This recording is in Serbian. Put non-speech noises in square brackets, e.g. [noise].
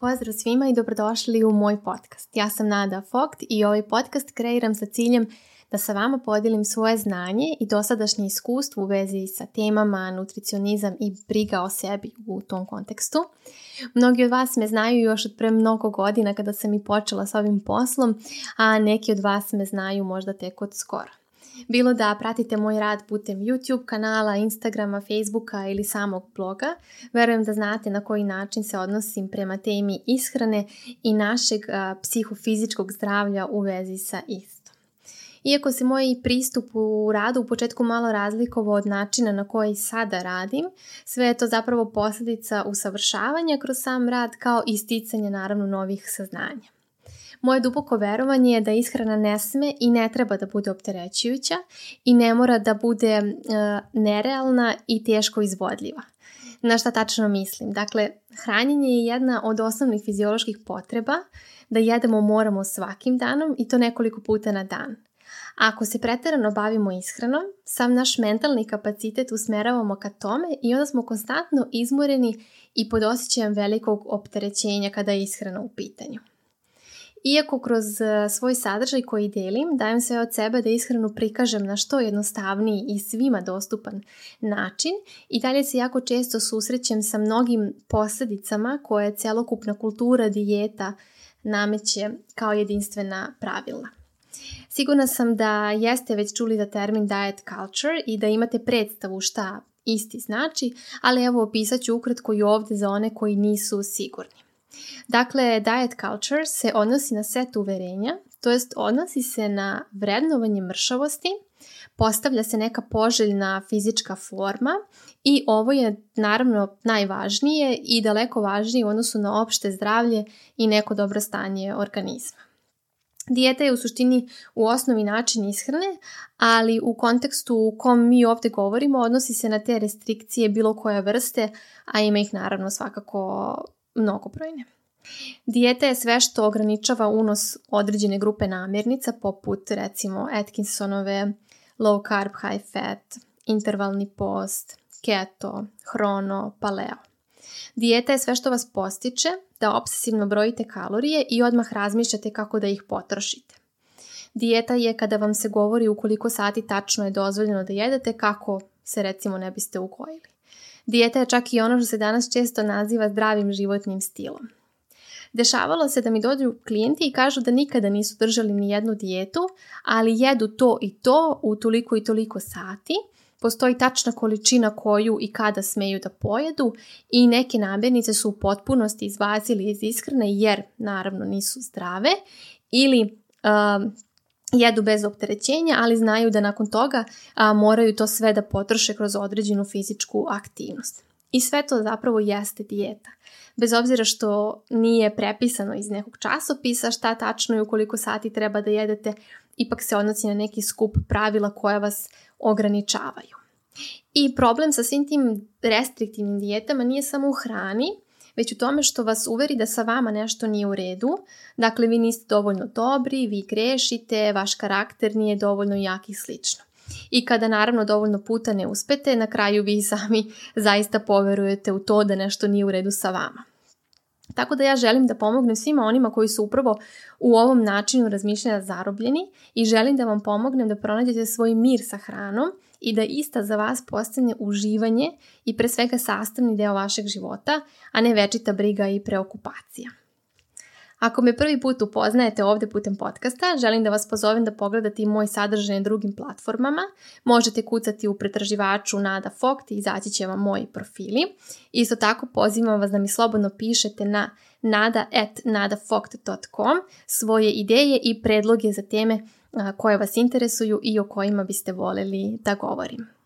Pozdrav svima i dobrodošli u moj podcast. Ja sam Nada Fokt i ovaj podcast kreiram sa ciljem da sa vama podijelim svoje znanje i dosadašnje iskustvo u vezi sa temama nutricionizam i briga o sebi u tom kontekstu. Mnogi od vas me znaju još od pre mnogo godina kada sam i počela s ovim poslom, a neki od vas me znaju možda tek od skoro. Bilo da pratite moj rad putem YouTube kanala, Instagrama, Facebooka ili samog bloga, verujem da znate na koji način se odnosim prema temi ishrane i našeg psihofizičkog zdravlja u vezi sa istom. Iako se moj pristup u radu u početku malo razlikovao od načina na koji sada radim, sve je to zapravo posljedica usavršavanja kroz sam rad kao isticanje naravno novih saznanja. Moje duboko verovanje je da ishrana ne sme i ne treba da bude opterećujuća i ne mora da bude e, nerealna i teško izvodljiva. Na šta tačno mislim? Dakle, hranjenje je jedna od osnovnih fizioloških potreba da jedemo moramo svakim danom i to nekoliko puta na dan. Ako se pretjerano bavimo ishranom, sam naš mentalni kapacitet usmeravamo ka tome i onda smo konstantno izmoreni i pod osjećajem velikog opterećenja kada je ishrana u pitanju. Iako kroz e, svoj sadržaj koji delim dajem sve od sebe da ishranu prikažem na što jednostavniji i svima dostupan način i dalje se jako često susrećem sa mnogim posljedicama koje celokupna kultura dijeta nameće kao jedinstvena pravila. Sigurna sam da jeste već čuli za termin diet culture i da imate predstavu šta isti znači, ali evo opisat ću ukratko i ovdje za one koji nisu sigurni. Dakle, diet culture se odnosi na set uverenja, to jest odnosi se na vrednovanje mršavosti, postavlja se neka poželjna fizička forma i ovo je naravno najvažnije i daleko važnije u odnosu na opšte zdravlje i neko dobro stanje organizma. Dijeta je u suštini u osnovi način ishrane, ali u kontekstu u kom mi ovdje govorimo odnosi se na te restrikcije bilo koje vrste, a ima ih naravno svakako mnogobrojne. Dijeta je sve što ograničava unos određene grupe namirnica poput recimo Atkinsonove, low carb, high fat, intervalni post, keto, hrono, paleo. Dijeta je sve što vas postiče da obsesivno brojite kalorije i odmah razmišljate kako da ih potrošite. Dijeta je kada vam se govori ukoliko sati tačno je dozvoljeno da jedete kako se recimo ne biste ukojili. Dijeta je čak i ono što se danas često naziva zdravim životnim stilom. Dešavalo se da mi dođu klijenti i kažu da nikada nisu držali ni jednu dijetu, ali jedu to i to u toliko i toliko sati. Postoji tačna količina koju i kada smeju da pojedu i neke namirnice su u potpunosti izvazili iz iskrene jer naravno nisu zdrave ili ehm, jedu bez opterećenja, ali znaju da nakon toga a, moraju to sve da potroše kroz određenu fizičku aktivnost. I sve to zapravo jeste dijeta. Bez obzira što nije prepisano iz nekog časopisa šta tačno i ukoliko sati treba da jedete, ipak se odnosi na neki skup pravila koja vas ograničavaju. I problem sa svim tim restriktivnim dijetama nije samo u hrani, već u tome što vas uveri da sa vama nešto nije u redu. Dakle, vi niste dovoljno dobri, vi grešite, vaš karakter nije dovoljno jak i slično. I kada naravno dovoljno puta ne uspete, na kraju vi sami [laughs] zaista poverujete u to da nešto nije u redu sa vama. Tako da ja želim da pomognem svima onima koji su upravo u ovom načinu razmišljanja zarobljeni i želim da vam pomognem da pronađete svoj mir sa hranom i da ista za vas postane uživanje i pre svega sastavni deo vašeg života, a ne večita briga i preokupacija. Ako me prvi put upoznajete ovdje putem podcasta, želim da vas pozovem da pogledate i moj sadržaj na drugim platformama. Možete kucati u pretraživaču Nada Fokt i izaći će vam moji profili. Isto tako pozivam vas da mi slobodno pišete na nada.nadafokt.com svoje ideje i predloge za teme koje vas interesuju i o kojima biste voljeli da govorim.